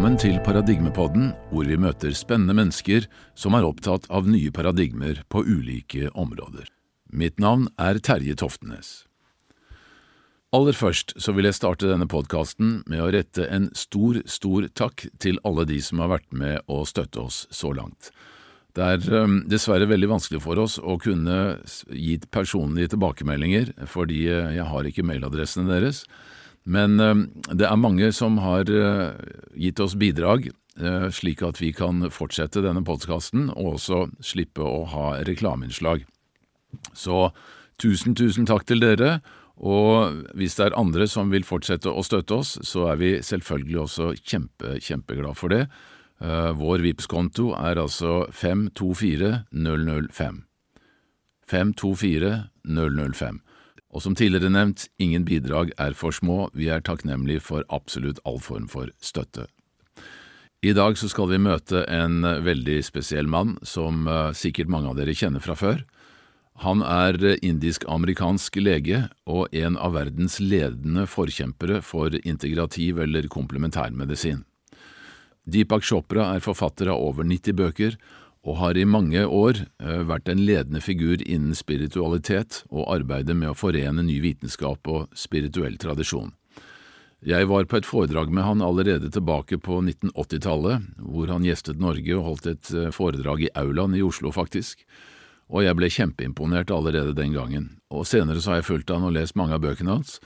Velkommen til Paradigmepodden, hvor vi møter spennende mennesker som er opptatt av nye paradigmer på ulike områder. Mitt navn er Terje Toftenes. Aller først så vil jeg starte denne podkasten med å rette en stor, stor takk til alle de som har vært med å støtte oss så langt. Det er dessverre veldig vanskelig for oss å kunne gi personlige tilbakemeldinger, fordi uh, jeg har ikke mailadressene deres. Men um, det er mange som har uh, gitt oss bidrag, uh, slik at vi kan fortsette denne podkasten og også slippe å ha reklameinnslag. Så tusen, tusen takk til dere. Og hvis det er andre som vil fortsette å støtte oss, så er vi selvfølgelig også kjempe, kjempeglad for det. Vår Vipps-konto er altså 524005. 524005. Og som tidligere nevnt, ingen bidrag er for små, vi er takknemlige for absolutt all form for støtte. I dag så skal vi møte en veldig spesiell mann som uh, sikkert mange av dere kjenner fra før. Han er indisk-amerikansk lege og en av verdens ledende forkjempere for integrativ eller komplementærmedisin. Deepak Chopra er forfatter av over 90 bøker og har i mange år eh, vært en ledende figur innen spiritualitet og arbeidet med å forene ny vitenskap og spirituell tradisjon. Jeg var på et foredrag med han allerede tilbake på 1980-tallet, hvor han gjestet Norge og holdt et eh, foredrag i aulaen i Oslo, faktisk, og jeg ble kjempeimponert allerede den gangen, og senere så har jeg fulgt han og lest mange av bøkene hans,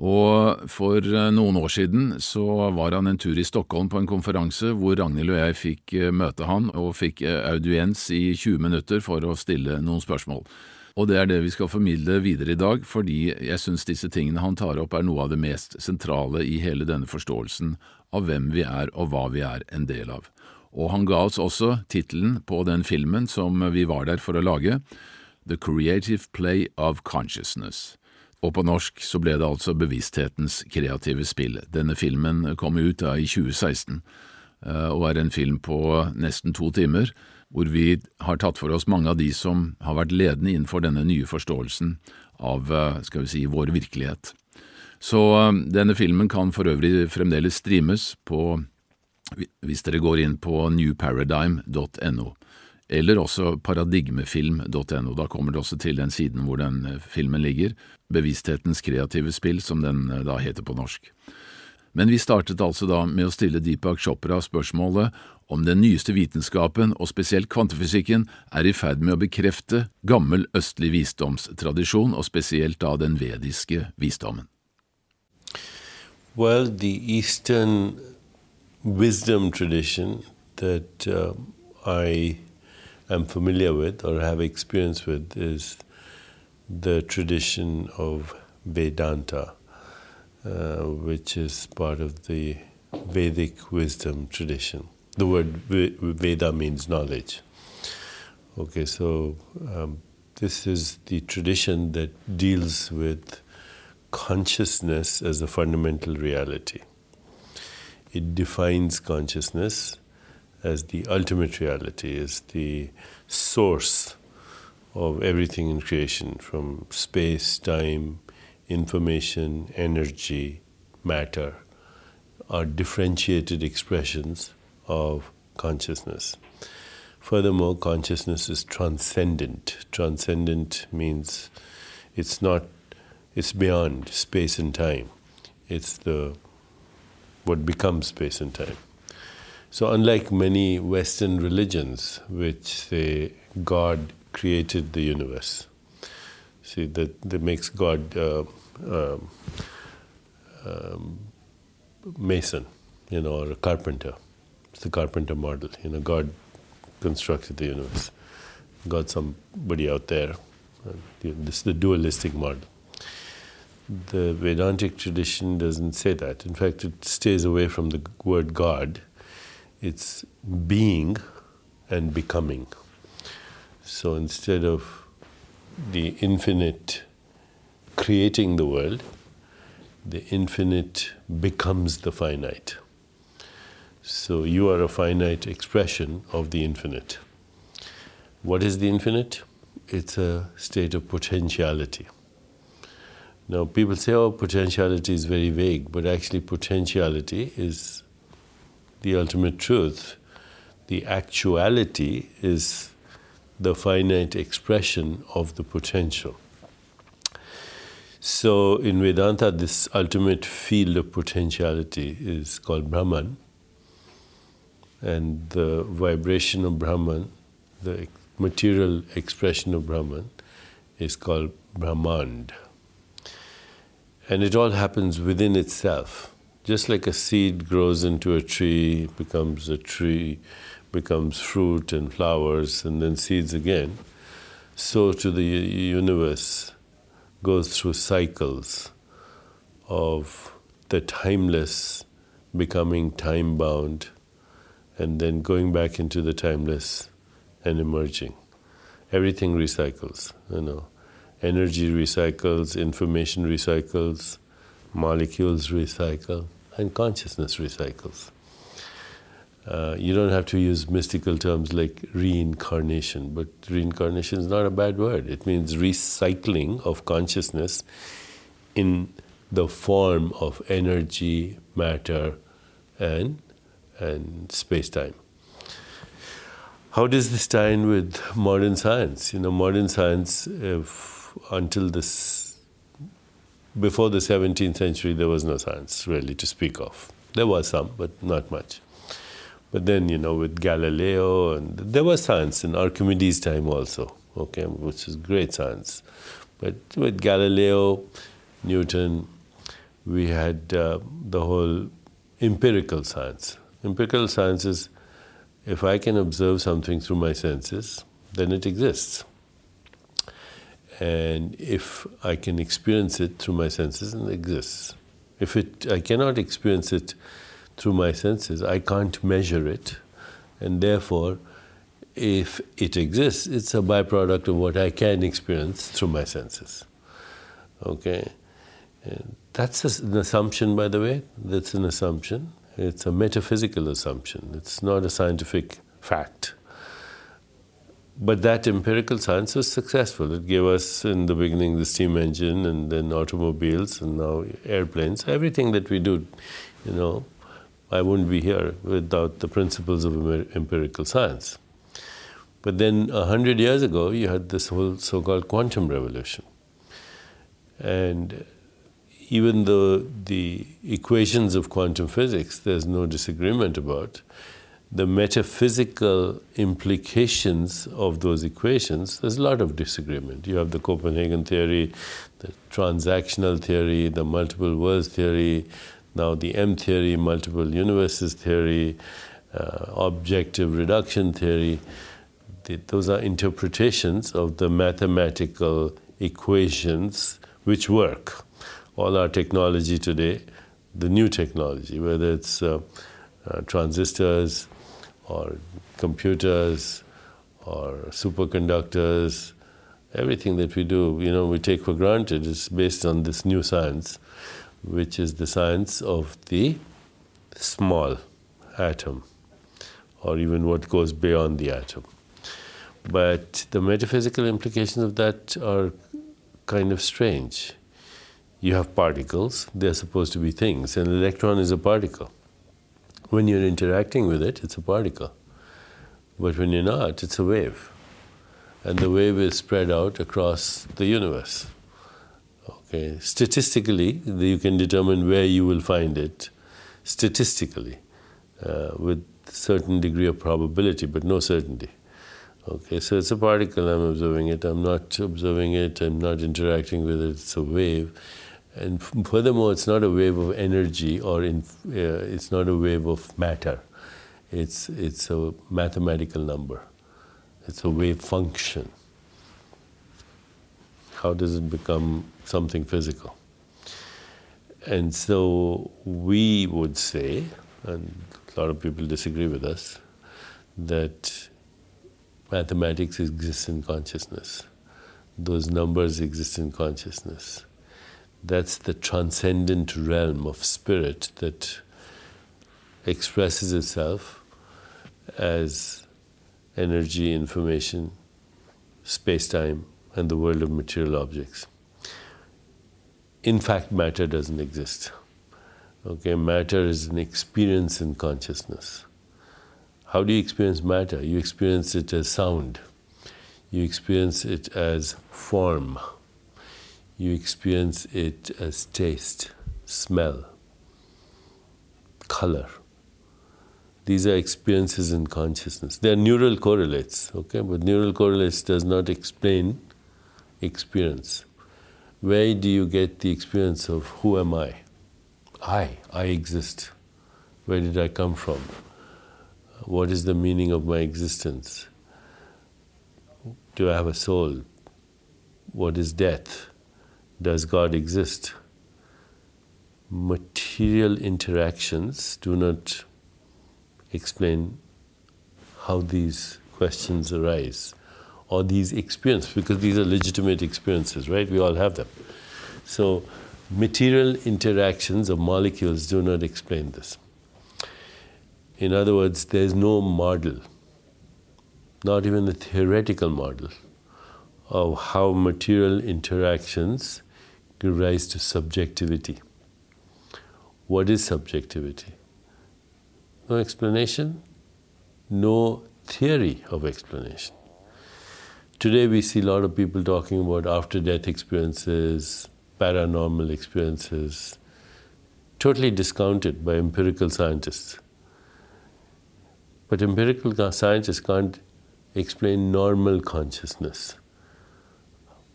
og for eh, noen år siden så var han en tur i Stockholm på en konferanse hvor Ragnhild og jeg fikk eh, møte han og fikk eh, audiens i 20 minutter for å stille noen spørsmål. Og det er det vi skal formidle videre i dag, fordi jeg syns disse tingene han tar opp er noe av det mest sentrale i hele denne forståelsen av hvem vi er og hva vi er en del av. Og han ga oss også tittelen på den filmen som vi var der for å lage, The Creative Play of Consciousness og på norsk så ble det altså Bevissthetens kreative spill. Denne filmen kom ut da i 2016, eh, og er en film på nesten to timer, hvor vi har tatt for oss mange av de som har vært ledende innenfor denne nye forståelsen av, eh, skal vi si, vår virkelighet. Så eh, denne filmen kan for øvrig fremdeles streames på, hvis dere går inn på newparadigm.no eller også paradigmefilm.no. Da kommer det også til den siden hvor den eh, filmen ligger, Bevissthetens kreative spill, som den eh, da heter på norsk. Men vi startet altså da med å stille Deepak Chopra spørsmålet om den nyeste vitenskapen, og spesielt kvantefysikken, er i ferd med å bekrefte gammel østlig visdomstradisjon, og spesielt da den vediske visdommen. Well, the Eastern wisdom tradition that uh, I am familiar with or have experience with is the tradition of Vedanta, uh, which is part of the Vedic wisdom tradition. The word Veda means knowledge. Okay, so um, this is the tradition that deals with consciousness as a fundamental reality. It defines consciousness as the ultimate reality, as the source of everything in creation from space, time, information, energy, matter are differentiated expressions of consciousness. Furthermore, consciousness is transcendent. Transcendent means it's not, it's beyond space and time. It's the what becomes space and time. So, unlike many Western religions, which say God created the universe, see that, that makes God uh, um, um, mason, you know, or a carpenter. It's the carpenter model. You know, God constructed the universe. God, somebody out there. This is the dualistic model. The Vedantic tradition doesn't say that. In fact, it stays away from the word God it's being and becoming. So instead of the infinite creating the world, the infinite becomes the finite. So you are a finite expression of the infinite. What is the infinite? It's a state of potentiality. Now, people say, oh, potentiality is very vague, but actually, potentiality is the ultimate truth, the actuality is the finite expression of the potential. So in Vedanta, this ultimate field of potentiality is called Brahman. And the vibration of Brahman, the material expression of Brahman, is called Brahmand. And it all happens within itself. Just like a seed grows into a tree, becomes a tree, becomes fruit and flowers, and then seeds again, so to the universe goes through cycles of the timeless becoming time bound and then going back into the timeless and emerging. Everything recycles, you know. Energy recycles, information recycles, molecules recycle, and consciousness recycles. Uh, you don't have to use mystical terms like reincarnation, but reincarnation is not a bad word. It means recycling of consciousness in the form of energy, matter, and, and space time. How does this tie in with modern science? You know, modern science, if, until this, before the 17th century, there was no science really to speak of. There was some, but not much. But then, you know, with Galileo, and there was science in Archimedes' time also, okay, which is great science. But with Galileo, Newton, we had uh, the whole empirical science. Empirical science is if I can observe something through my senses, then it exists. And if I can experience it through my senses, it exists. If it, I cannot experience it through my senses. I can't measure it, and therefore, if it exists, it's a byproduct of what I can experience through my senses. Okay? And that's an assumption, by the way. That's an assumption. It's a metaphysical assumption. It's not a scientific fact. But that empirical science was successful. It gave us, in the beginning, the steam engine, and then automobiles, and now airplanes. Everything that we do, you know, I wouldn't be here without the principles of empirical science. But then a hundred years ago, you had this whole so-called quantum revolution, and even though the equations of quantum physics, there's no disagreement about, the metaphysical implications of those equations, there's a lot of disagreement. You have the Copenhagen theory, the transactional theory, the multiple worlds theory, now, the M theory, multiple universes theory, uh, objective reduction theory, the, those are interpretations of the mathematical equations which work. All our technology today, the new technology, whether it's uh, uh, transistors or computers or superconductors, everything that we do, you know, we take for granted is based on this new science which is the science of the small atom, or even what goes beyond the atom. But the metaphysical implications of that are kind of strange. You have particles, they're supposed to be things. An electron is a particle. When you're interacting with it, it's a particle. But when you're not, it's a wave. And the wave is spread out across the universe. Okay. Statistically, you can determine where you will find it statistically uh, with certain degree of probability, but no certainty. Okay, so it's a particle, I'm observing it, I'm not observing it, I'm not interacting with it, it's a wave. And furthermore, it's not a wave of energy or in, uh, it's not a wave of matter. It's, it's a mathematical number, it's a wave function. How does it become something physical? And so we would say, and a lot of people disagree with us, that mathematics exists in consciousness. Those numbers exist in consciousness. That's the transcendent realm of spirit that expresses itself as energy, information, space time, and the world of material objects. In fact, matter doesn't exist. Okay, matter is an experience in consciousness. How do you experience matter? You experience it as sound, you experience it as form, you experience it as taste, smell, color. These are experiences in consciousness. They are neural correlates, okay? But neural correlates does not explain experience. Where do you get the experience of who am I? I, I exist. Where did I come from? What is the meaning of my existence? Do I have a soul? What is death? Does God exist? Material interactions do not explain how these questions arise or these experiences, because these are legitimate experiences, right? We all have them. So, material interactions of molecules do not explain this. In other words, there's no model, not even a theoretical model, of how material interactions give rise to subjectivity. What is subjectivity? No explanation, no theory of explanation. Today we see a lot of people talking about after death experiences, paranormal experiences, totally discounted by empirical scientists. But empirical scientists can't explain normal consciousness.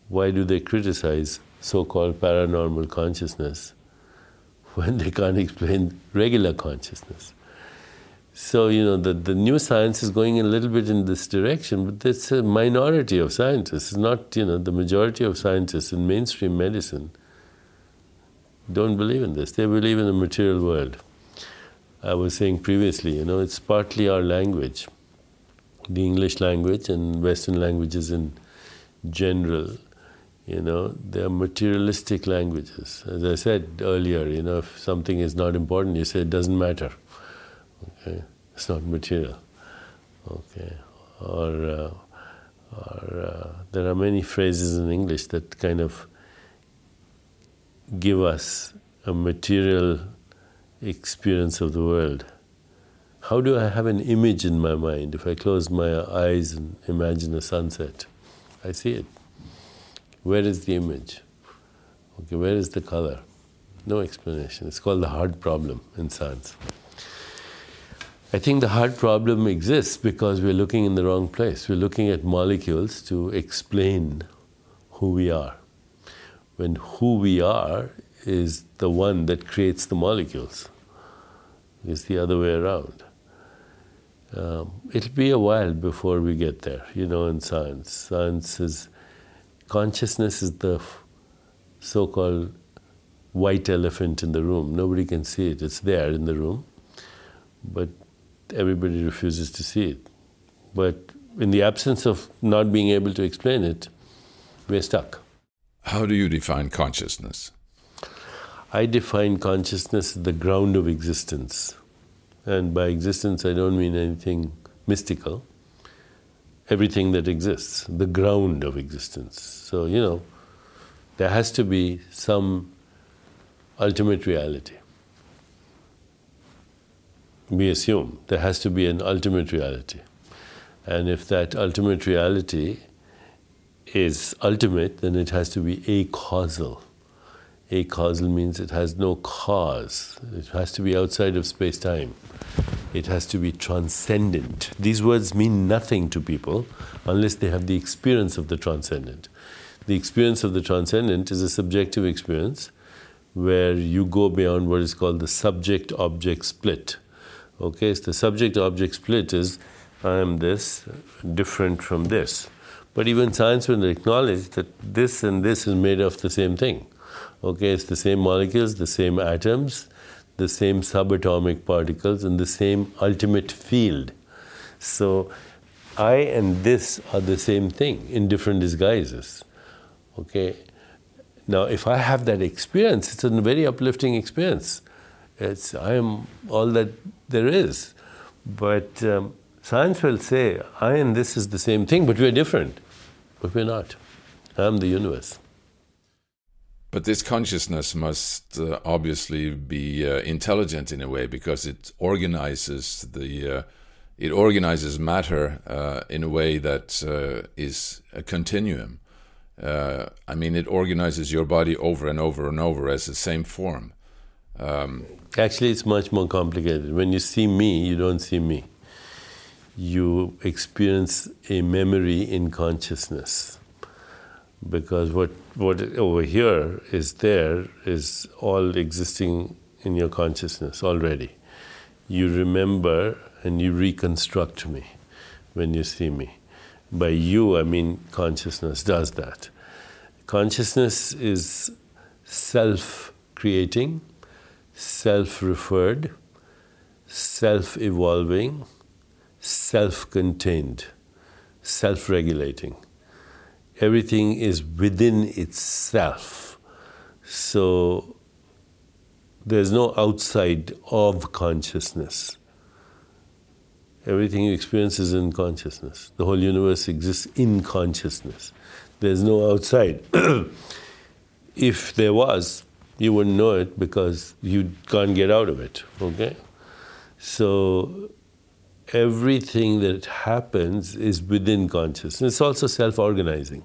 Why do they criticize so called paranormal consciousness when they can't explain regular consciousness? So, you know, the, the new science is going a little bit in this direction, but it's a minority of scientists. It's not, you know, the majority of scientists in mainstream medicine don't believe in this. They believe in the material world. I was saying previously, you know, it's partly our language, the English language and Western languages in general. You know, they are materialistic languages. As I said earlier, you know, if something is not important, you say it doesn't matter. Okay, it's not material. Okay, or, uh, or uh, there are many phrases in English that kind of give us a material experience of the world. How do I have an image in my mind if I close my eyes and imagine a sunset? I see it. Where is the image? Okay, where is the color? No explanation. It's called the hard problem in science. I think the hard problem exists because we're looking in the wrong place. We're looking at molecules to explain who we are. When who we are is the one that creates the molecules. It's the other way around. Um, it'll be a while before we get there, you know, in science. Science is, consciousness is the so called white elephant in the room. Nobody can see it, it's there in the room. But everybody refuses to see it. But in the absence of not being able to explain it, we're stuck. How do you define consciousness? I define consciousness as the ground of existence. And by existence, I don't mean anything mystical. Everything that exists, the ground of existence. So, you know, there has to be some ultimate reality we assume there has to be an ultimate reality. And if that ultimate reality is ultimate, then it has to be acausal. A causal means it has no cause, it has to be outside of space time, it has to be transcendent. These words mean nothing to people unless they have the experience of the transcendent. The experience of the transcendent is a subjective experience where you go beyond what is called the subject object split Okay, so the subject object split is I am this, different from this. But even science will acknowledge that this and this is made of the same thing. Okay, it's the same molecules, the same atoms, the same subatomic particles, in the same ultimate field. So I and this are the same thing in different disguises. Okay? Now, if I have that experience, it's a very uplifting experience. It's, I am all that there is. But um, science will say, I and this is the same thing, but we're different. But we're not. I'm the universe. But this consciousness must uh, obviously be uh, intelligent in a way because it organizes the uh, it organizes matter uh, in a way that uh, is a continuum. Uh, I mean, it organizes your body over and over and over as the same form. Um, Actually, it's much more complicated. When you see me, you don't see me. You experience a memory in consciousness because what what over here is there is all existing in your consciousness already. You remember and you reconstruct me when you see me. By you, I mean consciousness does that. Consciousness is self creating, self referred, self evolving, self contained, self regulating everything is within itself. So there's no outside of consciousness. Everything you experience is in consciousness. The whole universe exists in consciousness. There's no outside. if there was, you wouldn't know it because you can't get out of it. Okay? So everything that happens is within consciousness. It's also self organizing.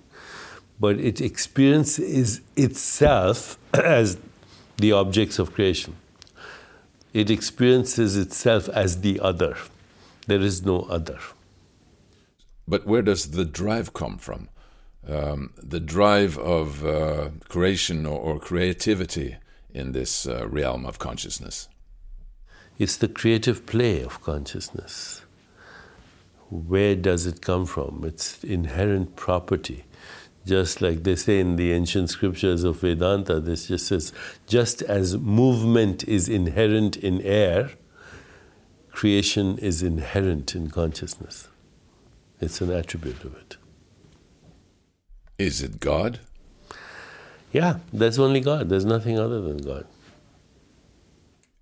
But it experiences itself as the objects of creation. It experiences itself as the other. There is no other. But where does the drive come from? Um, the drive of uh, creation or, or, creativity in this uh, realm of consciousness? It's the creative play of consciousness. Where does it come from? It's inherent property. Just like they say in the ancient scriptures of Vedanta, this just says, just as movement is inherent in air, creation is inherent in consciousness. It's an attribute of it. Is it God? Yeah, there's only God. There's nothing other than God.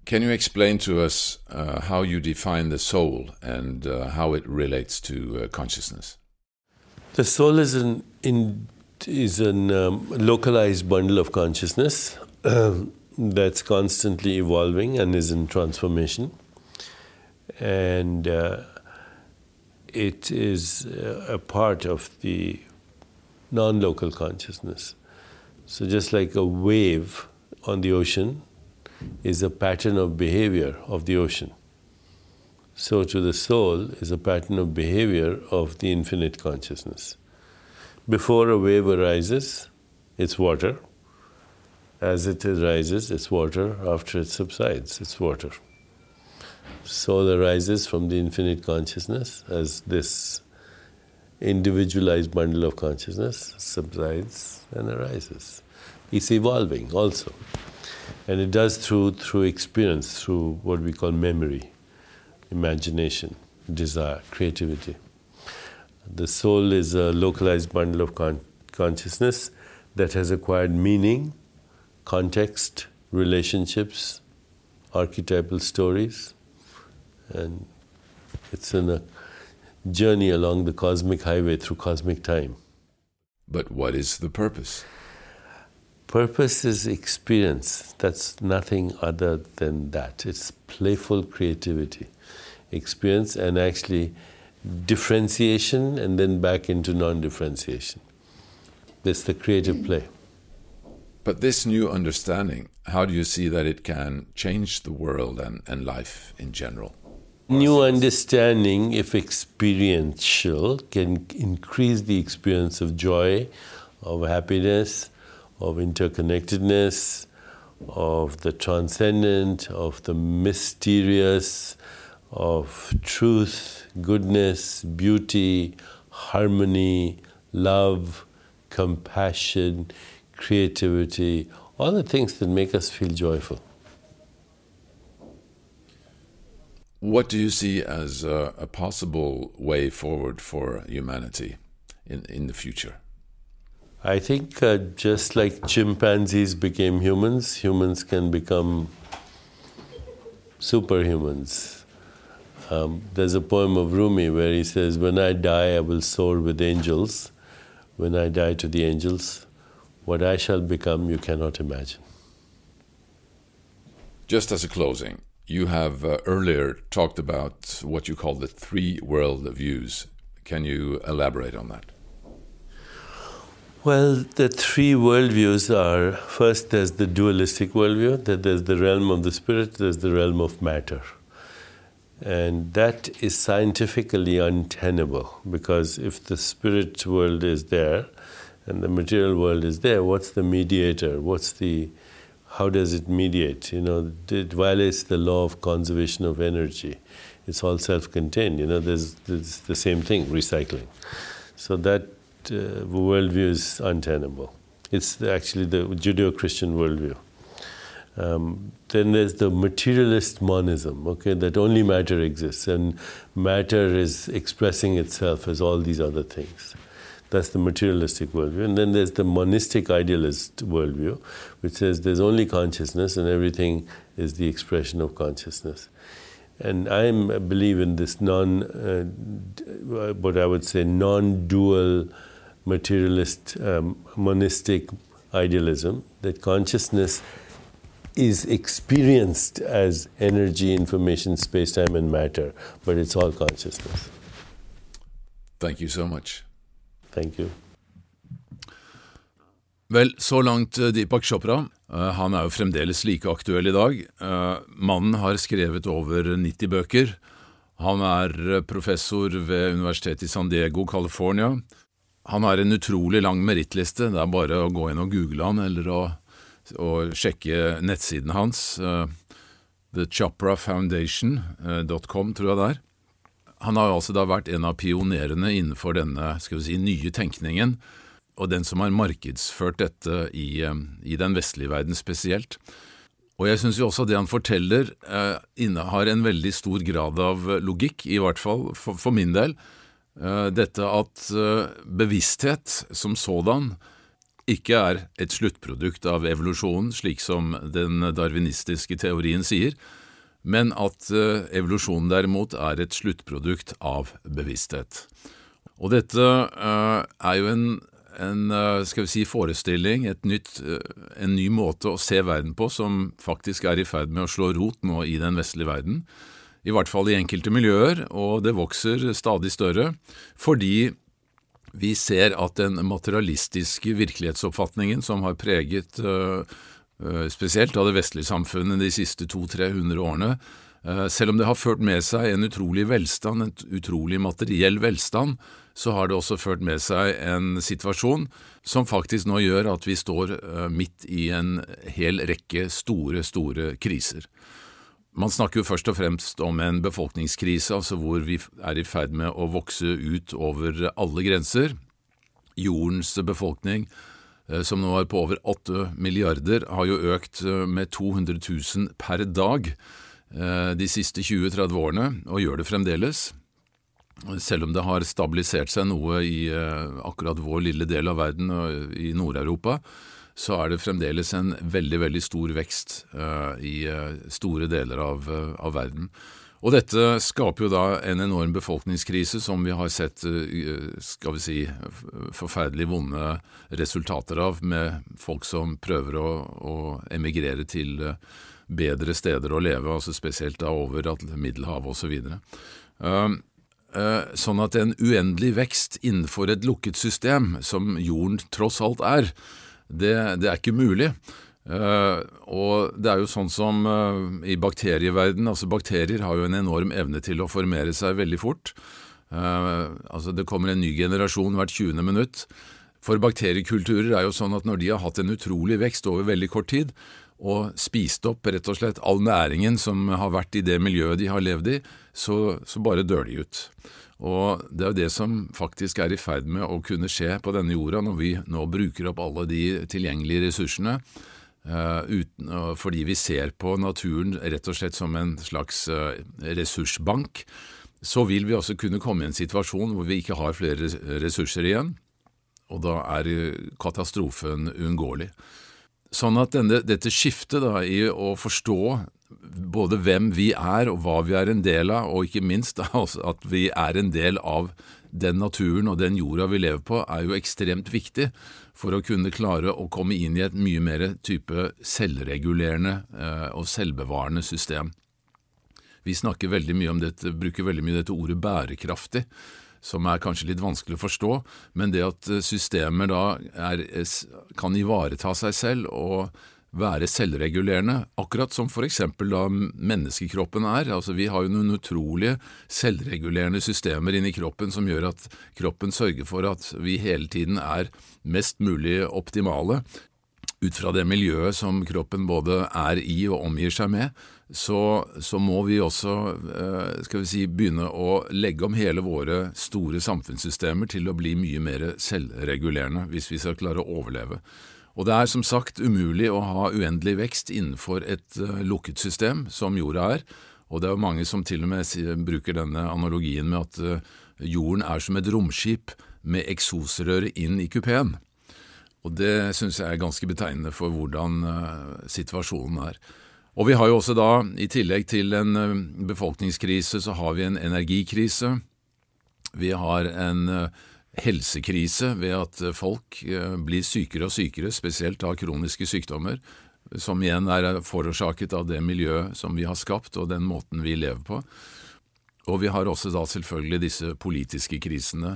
Can you explain to us uh, how you define the soul and uh, how it relates to uh, consciousness? The soul is an in, is an um, localized bundle of consciousness that's constantly evolving and is in transformation, and uh, it is uh, a part of the non-local consciousness. So just like a wave on the ocean is a pattern of behavior of the ocean. So, to the soul is a pattern of behavior of the infinite consciousness. Before a wave arises, it's water. As it arises, it's water. After it subsides, it's water. Soul arises from the infinite consciousness as this individualized bundle of consciousness subsides and arises. It's evolving also. And it does through, through experience, through what we call memory, imagination, desire, creativity. The soul is a localized bundle of con- consciousness that has acquired meaning, context, relationships, archetypal stories, and it's in a journey along the cosmic highway through cosmic time. But what is the purpose? Purpose is experience. That's nothing other than that. It's playful creativity, experience, and actually differentiation, and then back into non differentiation. That's the creative mm. play. But this new understanding, how do you see that it can change the world and, and life in general? New understanding, if experiential, can increase the experience of joy, of happiness of interconnectedness, of the transcendent, of the mysterious, of truth, goodness, beauty, harmony, love, compassion, creativity, all the things that make us feel joyful. What do you see as a, a possible way forward for humanity in, in the future? I think uh, just like chimpanzees became humans, humans can become superhumans. Um, there's a poem of Rumi where he says, When I die, I will soar with angels. When I die to the angels, what I shall become, you cannot imagine. Just as a closing, you have uh, earlier talked about what you call the three world views. Can you elaborate on that? Well, the three worldviews are first, there's the dualistic worldview, that there's the realm of the spirit, there's the realm of matter. And that is scientifically untenable because if the spirit world is there and the material world is there, what's the mediator? What's the how does it mediate? You know, it violates the law of conservation of energy. It's all self-contained. You know, there's, there's the same thing, recycling. So that uh, worldview is untenable. It's actually the Judeo-Christian worldview. Um, then there's the materialist monism, okay, that only matter exists and matter is expressing itself as all these other things. That's the materialistic worldview. And then there's the monistic idealist worldview, which says there's only consciousness and everything is the expression of consciousness. And I believe in this non, uh, what I would say, non dual materialist um, monistic idealism, that consciousness is experienced as energy, information, space, time, and matter, but it's all consciousness. Thank you so much. Thank you. Vel, så langt eh, Deepak Chopra. Uh, han er jo fremdeles like aktuell i dag. Uh, mannen har skrevet over 90 bøker. Han er professor ved Universitetet i San Diego, California. Han har en utrolig lang merittliste. Det er bare å gå inn og google han, eller å, å sjekke nettsiden hans. TheChopraFoundation.com, tror jeg det er. Han har altså da vært en av pionerene innenfor denne skal vi si, nye tenkningen, og den som har markedsført dette i, eh, i den vestlige verden spesielt. Og jeg syns jo også det han forteller eh, innehar en veldig stor grad av logikk, i hvert fall for, for min del. Eh, dette at eh, bevissthet som sådan ikke er et sluttprodukt av evolusjonen, slik som den darwinistiske teorien sier, men at eh, evolusjonen derimot er et sluttprodukt av bevissthet. Og dette uh, er jo en, en uh, skal vi si, forestilling, nytt, uh, en ny måte å se verden på, som faktisk er i ferd med å slå rot nå i den vestlige verden. I hvert fall i enkelte miljøer, og det vokser stadig større, fordi vi ser at den materialistiske virkelighetsoppfatningen som har preget Eh, spesielt av det vestlige samfunnet de siste 200-300 årene, eh, selv om det har ført med seg en utrolig velstand, en utrolig materiell velstand, så har det også ført med seg en situasjon som faktisk nå gjør at vi står eh, midt i en hel rekke store, store kriser. Man snakker jo først og fremst om en befolkningskrise, altså hvor vi er i ferd med å vokse ut over alle grenser. Jordens befolkning Eh, som nå er på over 8 milliarder, har jo økt eh, med 200 000 per dag de siste 20-30 årene, og gjør det fremdeles. Selv om det har stabilisert seg noe i akkurat vår lille del av verden, i Nord-Europa, så er det fremdeles en veldig, veldig stor vekst i store deler av, av verden. Og dette skaper jo da en enorm befolkningskrise som vi har sett eh, skal vi si, forferdelig vonde resultater av, med folk som prøver å, å emigrere til eh, bedre steder å leve, altså spesielt da over Middelhavet osv. Uh, sånn at en uendelig vekst innenfor et lukket system, som jorden tross alt er, det, det er ikke mulig. Uh, og det er jo sånn som uh, i bakterieverden, altså bakterier har jo en enorm evne til å formere seg veldig fort. Uh, altså Det kommer en ny generasjon hvert 20. minutt. For bakteriekulturer er jo sånn at når de har hatt en utrolig vekst over veldig kort tid, og spist opp rett og slett all næringen som har vært i det miljøet de har levd i, så, så bare dør de ut. Og det er jo det som faktisk er i ferd med å kunne skje på denne jorda, når vi nå bruker opp alle de tilgjengelige ressursene Uh, uten, uh, fordi vi ser på naturen rett og slett som en slags uh, ressursbank, så vil vi også kunne komme i en situasjon hvor vi ikke har flere ressurser igjen, og da er katastrofen uunngåelig. Sånn at denne, dette skiftet da, i å forstå både hvem vi er og hva vi er en del av, og ikke minst da, at vi er en del av den naturen og den jorda vi lever på, er jo ekstremt viktig for å kunne klare å komme inn i et mye mer type selvregulerende eh, og selvbevarende system. Vi snakker veldig mye om dette, bruker veldig mye dette ordet bærekraftig, som er kanskje litt vanskelig å forstå, men det at systemer da er, kan ivareta seg selv og være selvregulerende, akkurat som for eksempel da menneskekroppen er. Altså Vi har jo noen utrolige selvregulerende systemer inni kroppen som gjør at kroppen sørger for at vi hele tiden er mest mulig optimale. Ut fra det miljøet som kroppen både er i og omgir seg med, så, så må vi også eh, skal vi si, begynne å legge om hele våre store samfunnssystemer til å bli mye mer selvregulerende hvis vi skal klare å overleve. Og det er som sagt umulig å ha uendelig vekst innenfor et uh, lukket system, som jorda er. Og det er jo mange som til og med bruker denne analogien med at uh, jorden er som et romskip med eksosrøret inn i kupeen. Og det syns jeg er ganske betegnende for hvordan situasjonen er. Og vi har jo også da, i tillegg til en befolkningskrise, så har vi en energikrise. Vi har en helsekrise ved at folk eh, blir sykere og sykere, spesielt av kroniske sykdommer, som igjen er forårsaket av det miljøet som vi har skapt og den måten vi lever på. Og vi har også da selvfølgelig disse politiske krisene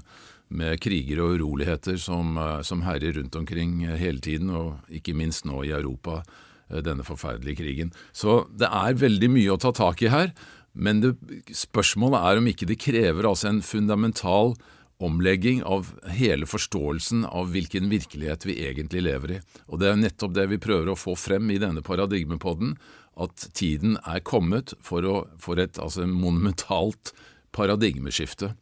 med kriger og uroligheter som, eh, som herjer rundt omkring hele tiden, og ikke minst nå i Europa, eh, denne forferdelige krigen. Så det er veldig mye å ta tak i her, men det, spørsmålet er om ikke det krever altså en fundamental omlegging av hele forståelsen av hvilken virkelighet vi egentlig lever i. Og det er nettopp det vi prøver å få frem i denne paradigmepodden, at tiden er kommet for, å, for et altså monumentalt paradigmeskifte.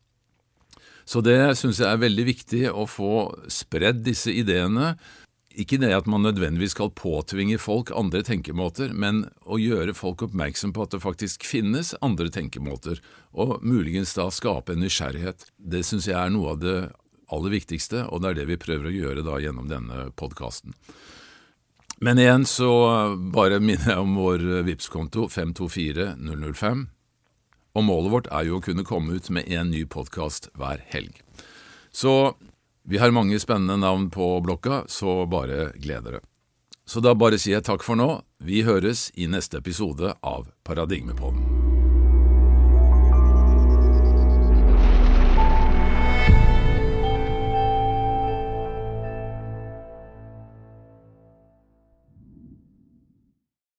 Så det syns jeg er veldig viktig å få spredd disse ideene ikke det at man nødvendigvis skal påtvinge folk andre tenkemåter, men å gjøre folk oppmerksom på at det faktisk finnes andre tenkemåter, og muligens da skape en nysgjerrighet. Det syns jeg er noe av det aller viktigste, og det er det vi prøver å gjøre da gjennom denne podkasten. Men igjen så bare minner jeg om vår vips konto 524005, og målet vårt er jo å kunne komme ut med en ny podkast hver helg. Så vi har mange spennende navn på blokka, så bare gled dere. Så da bare sier jeg takk for nå. Vi høres i neste episode av Paradigmepodden.